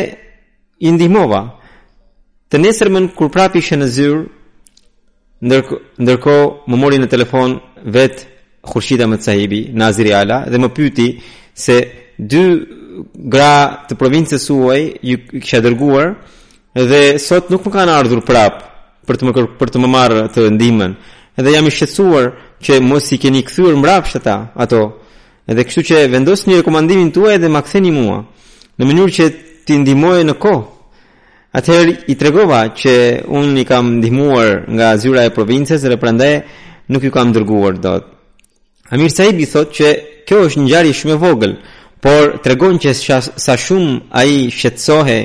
i ndihmova. Të nesërmën kur prapë isha në zyrë, Ndërkohë, më mori në telefon vetë Khurshid Ahmed Sahibi, Naziri Ala, dhe më pyti se dy gra të provincës suaj ju kisha dërguar dhe sot nuk më kanë ardhur prap për të më kër, për të më marrë të ndihmën. Edhe jam i shqetësuar që mos i keni kthyer mbrapsht ata ato. Edhe kështu që vendosni rekomandimin tuaj dhe ma ktheni mua në mënyrë që t'i ndihmoj në kohë. Atëherë i tregova që unë i kam ndihmuar nga zyra e provincës dhe prandaj nuk ju kam dërguar dot. Amir Sahibi thotë që kjo është një ngjarje shumë e vogël, por tregon që sa shumë ai shqetësohej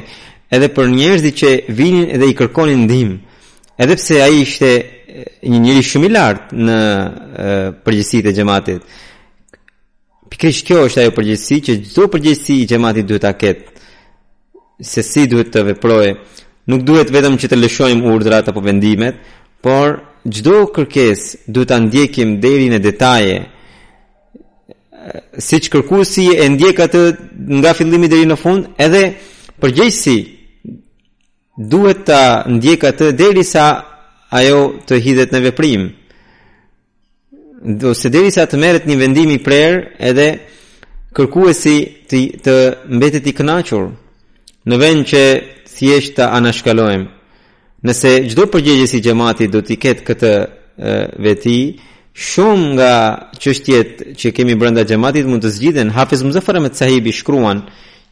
edhe për njerëzit që vinin dhe i kërkonin ndihmë. Edhe pse ai ishte një njeri shumë i lartë në përgjegjësitë e xhamatit. Pikërisht kjo është ajo përgjegjësi që çdo përgjegjës i xhamatit duhet ta ketë. Se si duhet të veprojë, nuk duhet vetëm që të lëshojmë urdhrat apo vendimet, por çdo kërkesë duhet ta ndjekim deri në detaje. Siç kërkuesi e ndjek atë nga fillimi deri në fund, edhe përgjegjësi duhet ta ndjek atë derisa ajo të hidhet në veprim. ose derisa të merret një vendim i prerë edhe kërkuesi të, të mbetet i kënaqur në vend që thjesht ta anashkalojmë nëse çdo përgjegjës i xhamatit do ta ketë këtë e, veti shumë nga çështjet që kemi brenda xhamatit mund të zgjidhen Hafiz Muzaffar Ahmed Sahibi shkruan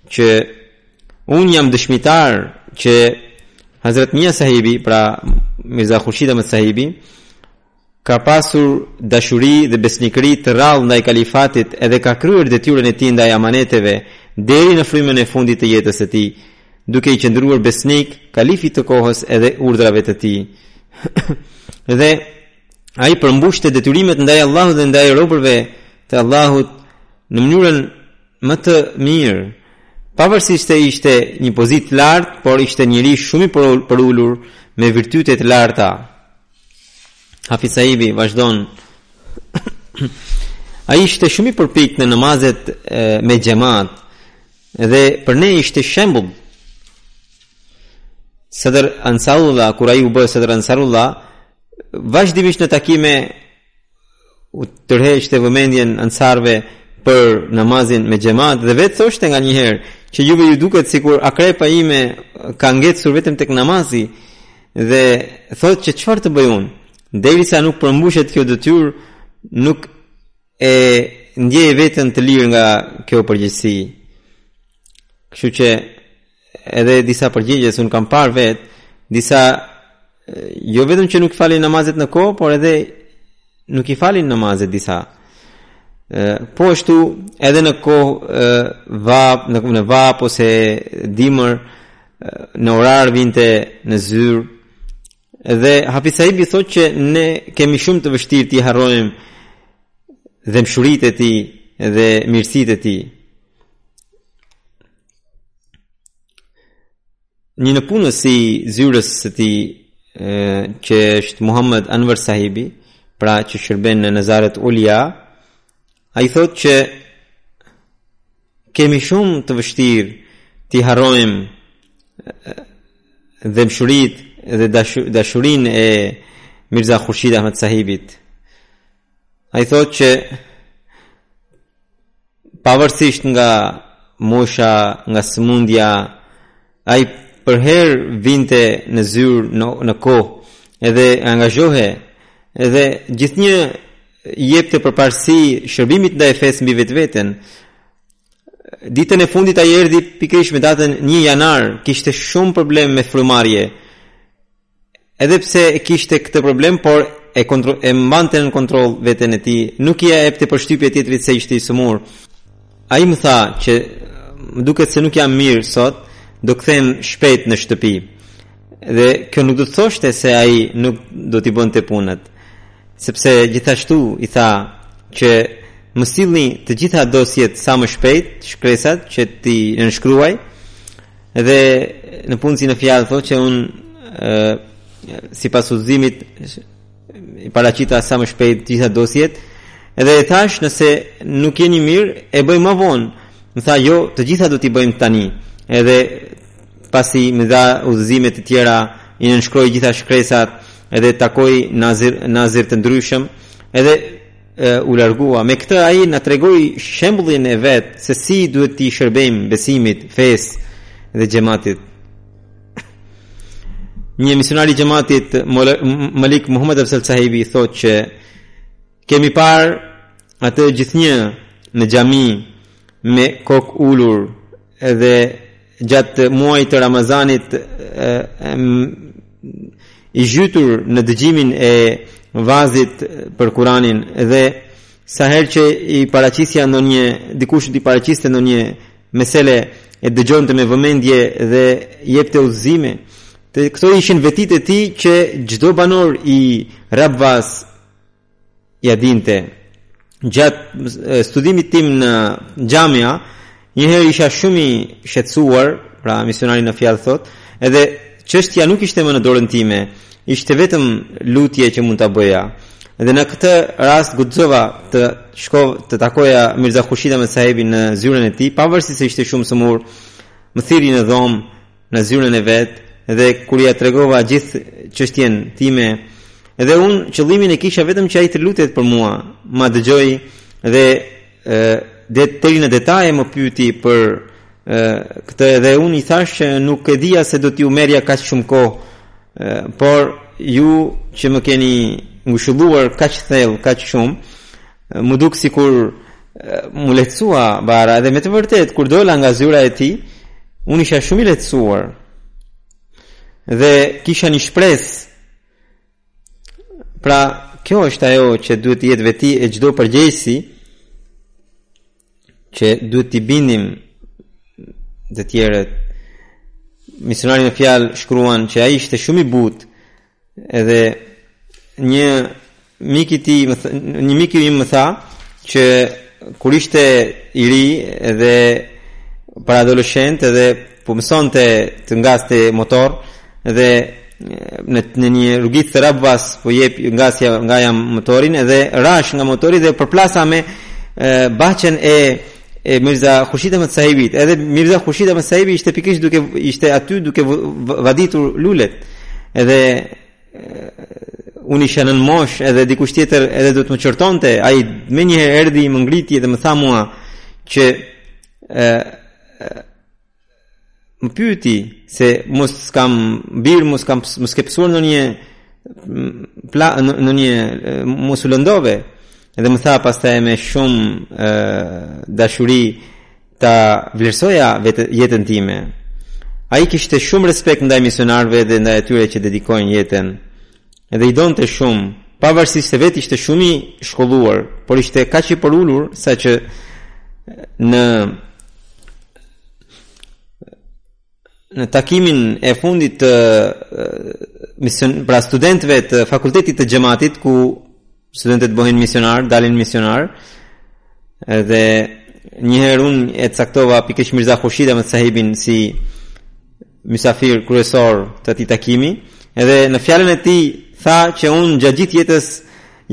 që un jam dëshmitar që Hazrat Mia Sahibi pra Mirza Khurshid Ahmed Sahibi Ka pasur dashuri dhe besnikëri të rrallë ndaj kalifatit edhe ka kryer detyrën e tij ndaj amaneteve deri në frymën e fundit të jetës së tij, duke i qëndruar besnik kalifit të kohës edhe urdhrave të tij. dhe ai përmbushte detyrimet ndaj Allahut dhe ndaj robërve të Allahut në mënyrën më të mirë. Pavarësisht se ishte në pozitë të lartë, por ishte njeri shumë i përulur me virtyte të larta. Hafiz Sahibi vazhdon Ai ishte shumë i përpiktë në namazet e, me xhamat Dhe për ne ishte shembull Sadr Ansarullah Kur ai u bë Sadr Ansarullah Vazhdimisht në takime u tërhiqte vëmendjen ansarëve për namazin me xhamat dhe vetë thoshte nganjëherë që juve ju duket sikur akrepi im ka ngecur vetëm tek namazi dhe thotë që çfarë të bëj unë derisa nuk përmbushet kjo detyrë nuk e ndjej veten të lirë nga kjo përgjegjësi kështu që Edhe disa përgjegjës unë kam parë vetë, disa jo vetëm që nuk i falin namazet në kohë, por edhe nuk i falin namazet disa. Po ashtu edhe në kohë vape në në vapë ose dimër në orar vinte në zyrë dhe Hafiz Sahibi thotë që ne kemi shumë të vështirë t'i harrojmë dhembshuritë e tij dhe mirësitë e tij. Një nëpunës i zyrës së tij që është Muhammed Anwar Sahibi, pra që shërben në Nazaret Ulia, ai thotë që kemi shumë të vështirë t'i harrojmë dhembshuritë dhe dashurinë e Mirza Khurshid Ahmed Sahibit Ai thotë që pavarësisht nga mosha, nga sëmundja, ai përherë vinte në zyrë në, në kohë, edhe angazhohej, edhe gjithnjë jepte përparësi shërbimit ndaj fesë mbi vetveten. Ditën e fundit ai erdhi pikërisht me datën 1 janar, kishte shumë problem me frymëmarrje. Edhe pse e kishte këtë problem, por e kontro e mbante nën kontroll veten e tij, nuk i jepte përshtypje tjetrit se ishte i sëmurë. Ai më tha që më duket se nuk jam mirë sot, do kthehem shpejt në shtëpi. Dhe kjo nuk do të thoshte se ai nuk do t'i bënte punët, sepse gjithashtu i tha që më sillni të gjitha dosjet sa më shpejt, shkresat që t'i nënshkruaj. Dhe nëpunësi në fjalë thotë që unë sipas udhëzimit i paraqita sa më shpejt të gjitha dosjet. Edhe i thashë nëse nuk jeni mirë, e bëjmë më vonë. Më tha jo, të gjitha do t'i bëjmë tani. Edhe pasi më dha udhëzime të tjera, i nënshkroi gjitha shkresat, edhe takoi nazir nazir të ndryshëm, edhe u largua. Me këtë ai na tregoi shembullin e vet se si duhet t'i shërbejmë besimit, fesë dhe xhematit. Një misionar i xhematit Malik Muhammad Afzal Sahibi thotë që kemi parë atë gjithnjë në xhami me kokë ulur Edhe gjatë muajit të Ramazanit i zhytur në dëgjimin e vazit për Kur'anin dhe sa herë që i paraqisja ndonjë dikush i paraqiste ndonjë mesele e dëgjonte me vëmendje dhe jepte udhëzime. Të këto ishin vetitë e tij që çdo banor i Rabvas Ia dinte, gjatë studimit tim në xhamia, një herë isha shumë i shqetësuar, pra misionari në fjalë thotë, edhe çështja nuk ishte më në dorën time, ishte vetëm lutje që mund ta bëja. Dhe në këtë rast guxova të shkoj të takoja Mirza Khurshid Ahmed sahibin në zyrën e tij, pavarësisht se ishte shumë sëmurë, më thirri në dhomë në zyrën e vet dhe kur ia tregova gjithë çështjen time dhe unë qëllimin e kisha vetëm që ai të lutet për mua, ma dëgjoi dhe ë dhe deri në detaje më pyeti për ë këtë dhe unë i thashë që nuk e dija se do t'ju merrja kaq shumë kohë, por ju që më keni ngushëlluar kaq thellë, kaq shumë, M'u duk sikur m'u lehtësua barra dhe me të vërtetë kur dola nga zyra e tij, unë isha shumë i lehtësuar. Dhe kisha një shpresë. Pra, kjo është ajo që duhet të jetë veti e çdo përgjegjësi që duhet t'i bindim dhe tjerët misionari në fjalë shkruan që ai ishte shumë i butë Edhe një mik i ti, një mik i im më tha që kur ishte i ri dhe paraadoleshent dhe po mësonte të ngaste motor dhe në në një rrugicë të Rabvas po jep ngisja ngaja motorin edhe rashë nga motori dhe përplasa me bahçen e e Mirza Khurshid Ahmed Sahibi, edhe Mirza Khurshid Ahmed Sahibi ishte pikërisht duke ishte aty duke vaditur lulet. Edhe unë isha në moshë edhe dikush tjetër edhe do të më qortonte ai menjëherë erdhi më ngriti dhe më tha mua që e, Më pyeti se mos kam bir, mos kam mos ke pësuar ndonjë pla ndonjë mos u lëndove. Dhe më tha pastaj me shumë dashuri ta vlerësoja vetë jetën time. Ai kishte shumë respekt ndaj misionarëve dhe ndaj atyre që dedikojnë jetën Dhe i donte shumë, pavarësisht se vetë ishte shumë i shkolluar, por ishte kaq i përulur saqë në në takimin e fundit të mision pra studentëve të fakultetit të xhematit ku Studentët bëhen misionarë, dalin misionarë. Edhe një herë unë e caktova pikërisht Mirza Khurshid Ahmed Sahibin si mysafir kryesor të atij takimi. Edhe në fjalën e tij tha që unë gjatë gjithë jetës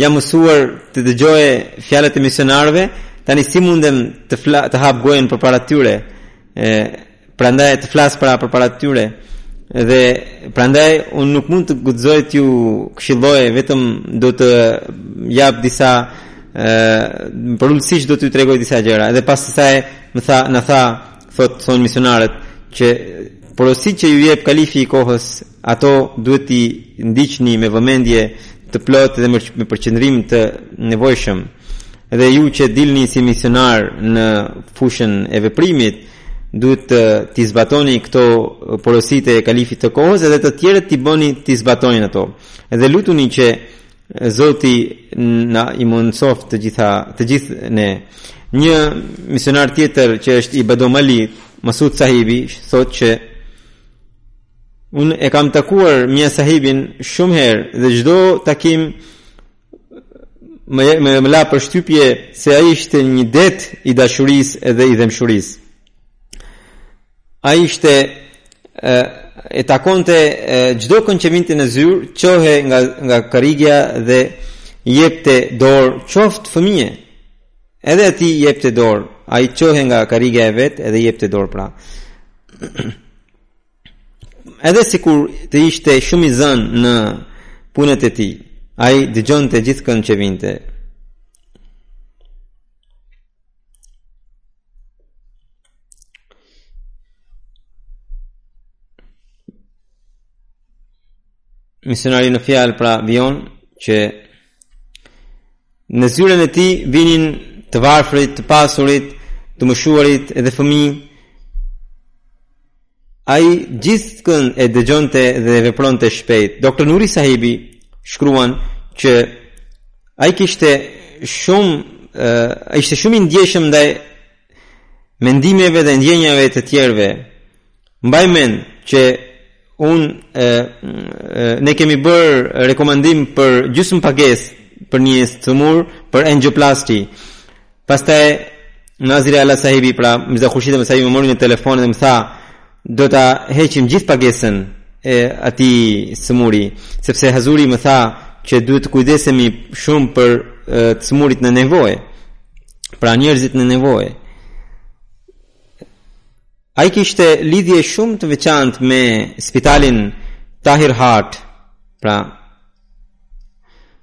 jam mësuar të dëgjoj fjalët e misionarëve, tani si mundem të fla, të hap gojën përpara tyre? Ë Prandaj të flas para përpara tyre dhe prandaj unë nuk mund të guxoj t'ju këshilloj, vetëm do të jap disa ë përulësisht do t'ju tregoj disa gjëra. Edhe pas kësaj më tha, na tha, thotë thonë misionarët që porositë që ju jep kalifi i kohës Ato duhet t'i ndiqni me vëmendje të plotë dhe me përqendrim të nevojshëm. Dhe ju që dilni si misionarë në fushën e veprimit, duhet të t'i zbatoni këto porositë e kalifit të kohës dhe të tjerët t'i bëni t'i zbatojnë ato. Dhe lutuni që Zoti na i mundësoftë të gjitha të gjithë ne. Një misionar tjetër që është i Badomali, Masud Sahibi, thotë që Unë e kam takuar Mia Sahibin shumë herë dhe çdo takim më, më, më la përshtypje se ai ishte një det i dashurisë edhe i dhembshurisë. Ai ishte e, e takonte çdokënd që vinte në zyrë çohej nga, nga karrigia dhe i jepte dorë qoftë fëmijë. Edhe atij i jepte dorë, ai çohej nga karrigia e vet edhe i jepte dorë pra. edhe sikur të ishte shumë i zënë në punët e tij, ai dëgjonte gjithkënd që vinte. Misionari në fjalë pra vijon që Në zyrën e tij vinin të varfrit, të pasurit, të mëshuarit edhe fëmijë. Ai gjithkënd e dëgjonte dhe vepronte shpejt. Dr. Nuri Sahibi shkruan që ai kishte shumë, ai ishte shumë i ndjeshëm ndaj mendimeve dhe ndjenjave të tjerëve. Mbaj mend që unë e, e, ne kemi bërë rekomandim për gjysmë pagese për një të sëmurë për angioplasti. Pastaj Nazir-e-Ala Sahibi pra Mirza Khurshid Ahmad Sahib më mori në telefon dhe më tha do ta heqim gjithë pagesën e atij të sëmuri sepse Hazuri më tha që duhet të kujdesemi shumë për të sëmurit në nevojë. Pra njerëzit në nevojë. Ai kishte lidhje shumë të veçantë me spitalin Tahir Heart, pra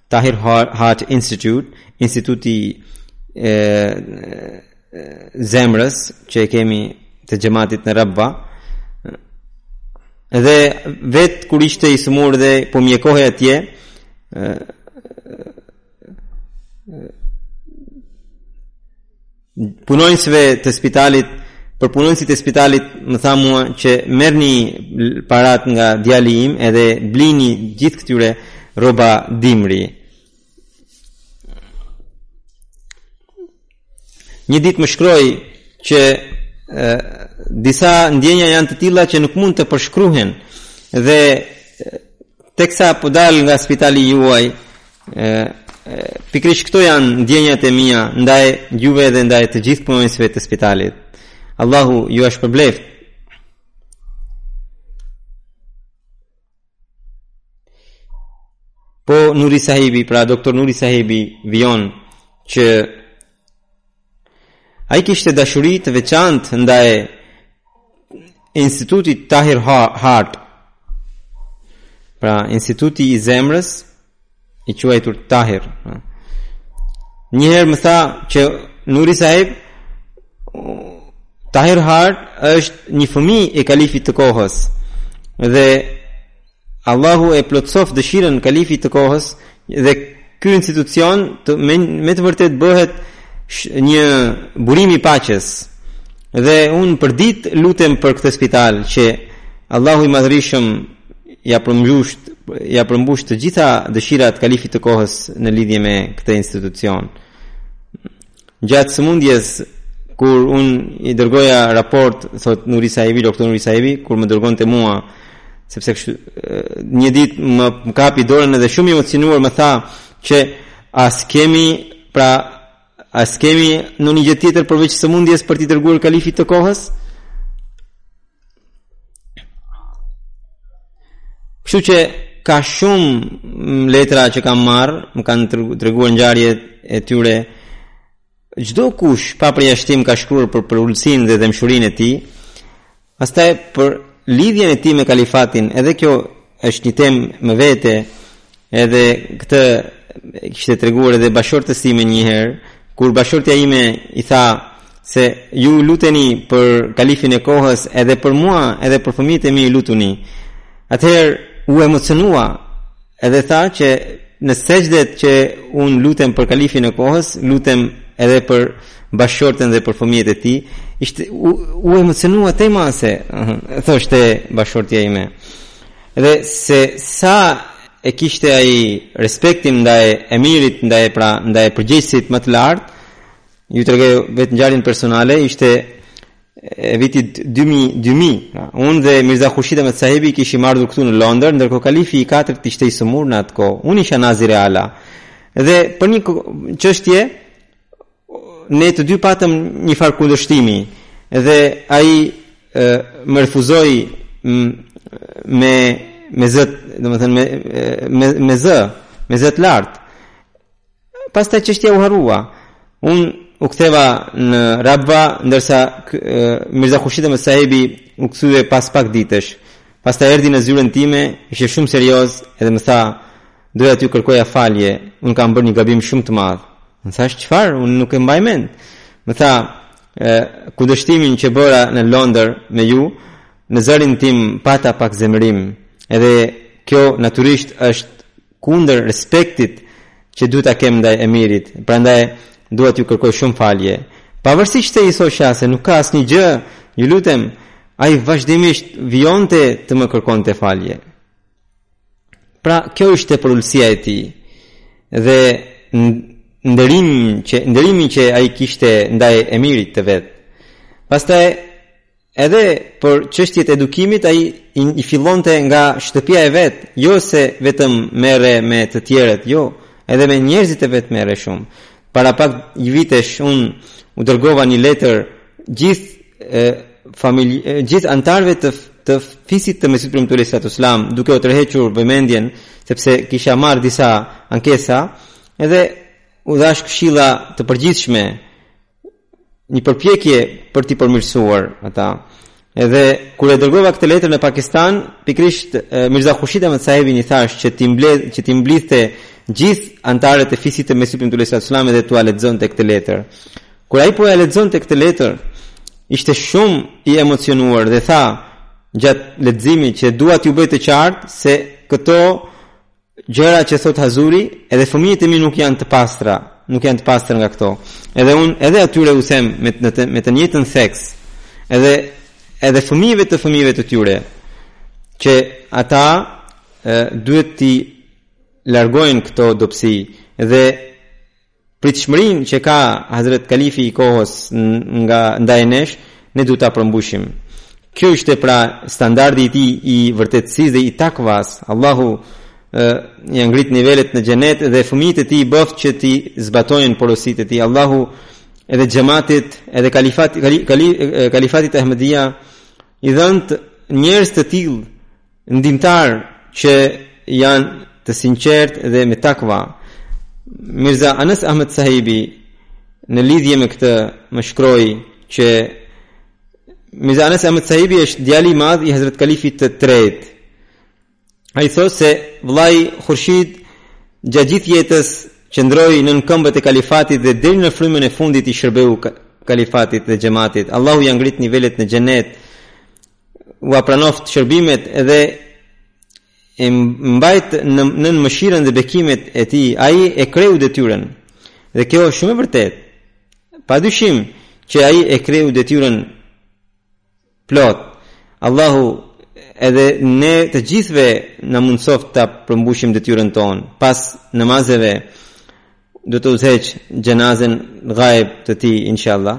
Tahir Heart Institute, instituti e, e zemrës që e kemi të xhamatit në Rabwah. Dhe vetë kur ishte i sëmurë dhe po mjekohej atje, Punonjësve të spitalit, për punonjësit e spitalit më tha mua që merrni parat nga djali im edhe blini gjithë këtyre rroba dimri. Një ditë më shkroi që e, disa ndjenja janë të tilla që nuk mund të përshkruhen dhe teksa po dal nga spitali juaj pikërisht këto janë ndjenjat e mia ndaj juve dhe ndaj të gjithë punonjësve të spitalit. Allahu jua shpërbleftë. Po Nuri Sahibi, pra doktor Nuri Sahibi vijon që ai kishte dashuri të veçantë ndaj Institutit Tahir Hart, pra Instituti i Zemrës i quajtur Tahir. Njëherë më tha që Nuri Sahib Tahir Hart është një fëmijë e kalifit të kohës dhe Allahu e plotësoftë dëshirën kalifit të kohës dhe ky institucion të, me, me të vërtetë bëhet një burim i paqes dhe unë përditë lutem për këtë spital që Allahu i madhërishëm ia përmbush, ia përmbush të gjitha dëshirat kalifit të kohës në lidhje me këtë institucion. Gjatë sëmundjes kur unë i dërgoja raport thotë Nuri Sahibi, doktor Nuri Sahibi, kur më dërgonte mua sepse kështu një ditë më, më kapi dorën edhe shumë i emocionuar më tha që a s'kemi pra A s'kemi ndonjë gjë tjetër përveç sëmundjes për t'i dërguar kalifit të kohës? Kështu që ka shumë mm, letra që kam marrë, më kanë treguar ngjarjet e tyre. Çdokush pa përjashtim ka shkruar për përulësinë dhe dhembshurinë e tij. Pastaj për lidhjen e tij me kalifatin, edhe kjo është një temë me vete, edhe këtë kishte treguar edhe bashkëshortes sime një herë, kur bashkëshortja ime i tha se ju luteni për kalifin e kohës edhe për mua edhe për fëmijët e mi lutuni. Atëherë u emocionua Edhe tha që në sexhdet që unë lutem për kalifin e kohës, lutem edhe për bashkëshorten dhe për fëmijët e tij, ishte u, u emocionua tej mase, thoshte bashkëshortja ime. Dhe se sa e kishte ai respektin ndaj emirit, ndaj pra ndaj përgjegjësit më të lartë, ju tregoj vetë ngjarjen personale, ishte e vitit 2000, 2000 pra. unë dhe Mirza Khurshid Ahmed Sahibi kishim ardhur këtu në Londër, ndërkohë kalifi i katërt ishte i sëmurë në atë kohë, unë isha nazire ala, dhe për një çështje, ne të dy patëm një farë kundërshtimi, dhe ai më refuzoi me, me zë, domethënë, me, me, me zë, me zë të lartë, Pastaj çështja u harrua. Unë u ktheva në Rabva, ndërsa Mirza Khurshid Ahmed Sahibi u kthye pas pak ditësh. Pastaj erdhi në zyrën time, ishte shumë serioz edhe më tha, "Doja t'ju kërkoja falje, unë kam bërë një gabim shumë të madh." I thashë, "Çfarë? Unë nuk e mbaj mend." Më tha, "Kundërshtimin që bëra në Londër me ju, në zërin tim pata pak zemërim, edhe kjo natyrisht është kundër respektit që duhet ta kem ndaj Emirit, prandaj dua t'ju kërkoj shumë falje. Pavarësisht se i thosha se nuk ka asnjë gjë, ju lutem, ai vazhdimisht vijonte të më kërkonte falje. Pra, kjo ishte përulësia e tij. Dhe nderimin që nderimin që ai kishte ndaj Emirit të vet. Pastaj Edhe për çështjet e edukimit ai i fillonte nga shtëpia e vet, jo se vetëm merre me të tjerët, jo, edhe me njerëzit e vet merre shumë. Para pak vitesh unë u dërgova një letër gjithë familje, gjithë anëtarëve të të fisit të Mesihut të Premtuar alejhis salatu vesselam, duke u tërhequr vëmendjen sepse kisha marrë disa ankesa, edhe u dhashë këshilla të përgjithshme një përpjekje për t'i përmirësuar ata. Edhe kur e dërgova këtë letër në Pakistan, pikërisht Mirza Khurshid Ahmed Sahibin i thashë që t'i mbledh që t'i mblidhte gjithë anëtarët e fisit të Mesihut të Premtuar alejhis selam dhe t'ua lexonte këtë letër. Kur ai po e lexonte këtë letër, ishte shumë i emocionuar dhe tha gjatë leximit që dua t'ju bëj të qartë se këto Gjëra që thotë Hazuri, edhe fëmijët e mi nuk janë të pastra, nuk janë të pastër nga këto. Edhe unë, edhe atyre u them me të, me të njëjtin theks. Edhe edhe fëmijëve të fëmijëve të tyre që ata e, duhet t'i largojnë këto dobësi dhe Pritshmërinë që ka Hazret Kalifi i kohës nga ndaj nesh, ne duhet ta përmbushim. Kjo ishte pra standardi i tij i vërtetësisë dhe i takvasë. Allahu ia ngrittë nivelet në xhenet dhe fëmijët e tij i bëftë që t'i zbatojnë porositë e tij. Allahu edhe xhamatit, edhe kalifatit, kalifatit Ahmedia i dhëntë njerëz të tillë Ndihmëtarë, që janë të sinqertë dhe me takva. Mirza Anas Ahmed Sahibi në lidhje me këtë më shkroi që Mirza Anas Ahmed Sahibi është djali i madh i Hazrat Kalifit të tretë. Ai thotë se vëllai Khurshid gjatë gjithë jetës qëndroi nën këmbët e kalifatit dhe deri në frymën e fundit i shërbeu kalifatit dhe xhamatit. Allahu ia ngrittë nivelet në xhenet. ua pranoft shërbimet dhe e mbajt nën mëshirën dhe bekimet e tij. Ai e kreu detyrën. Dhe kjo është shumë e vërtetë. Pa dyshim që ai e kreu detyrën plot. Allahu edhe ne të gjithëve na mundësoft ta përmbushim detyrën tonë pas namazeve do të udhëheq xhenazën ghaib të tij inshallah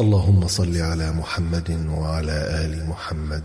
اللهم صل على محمد وعلى ال محمد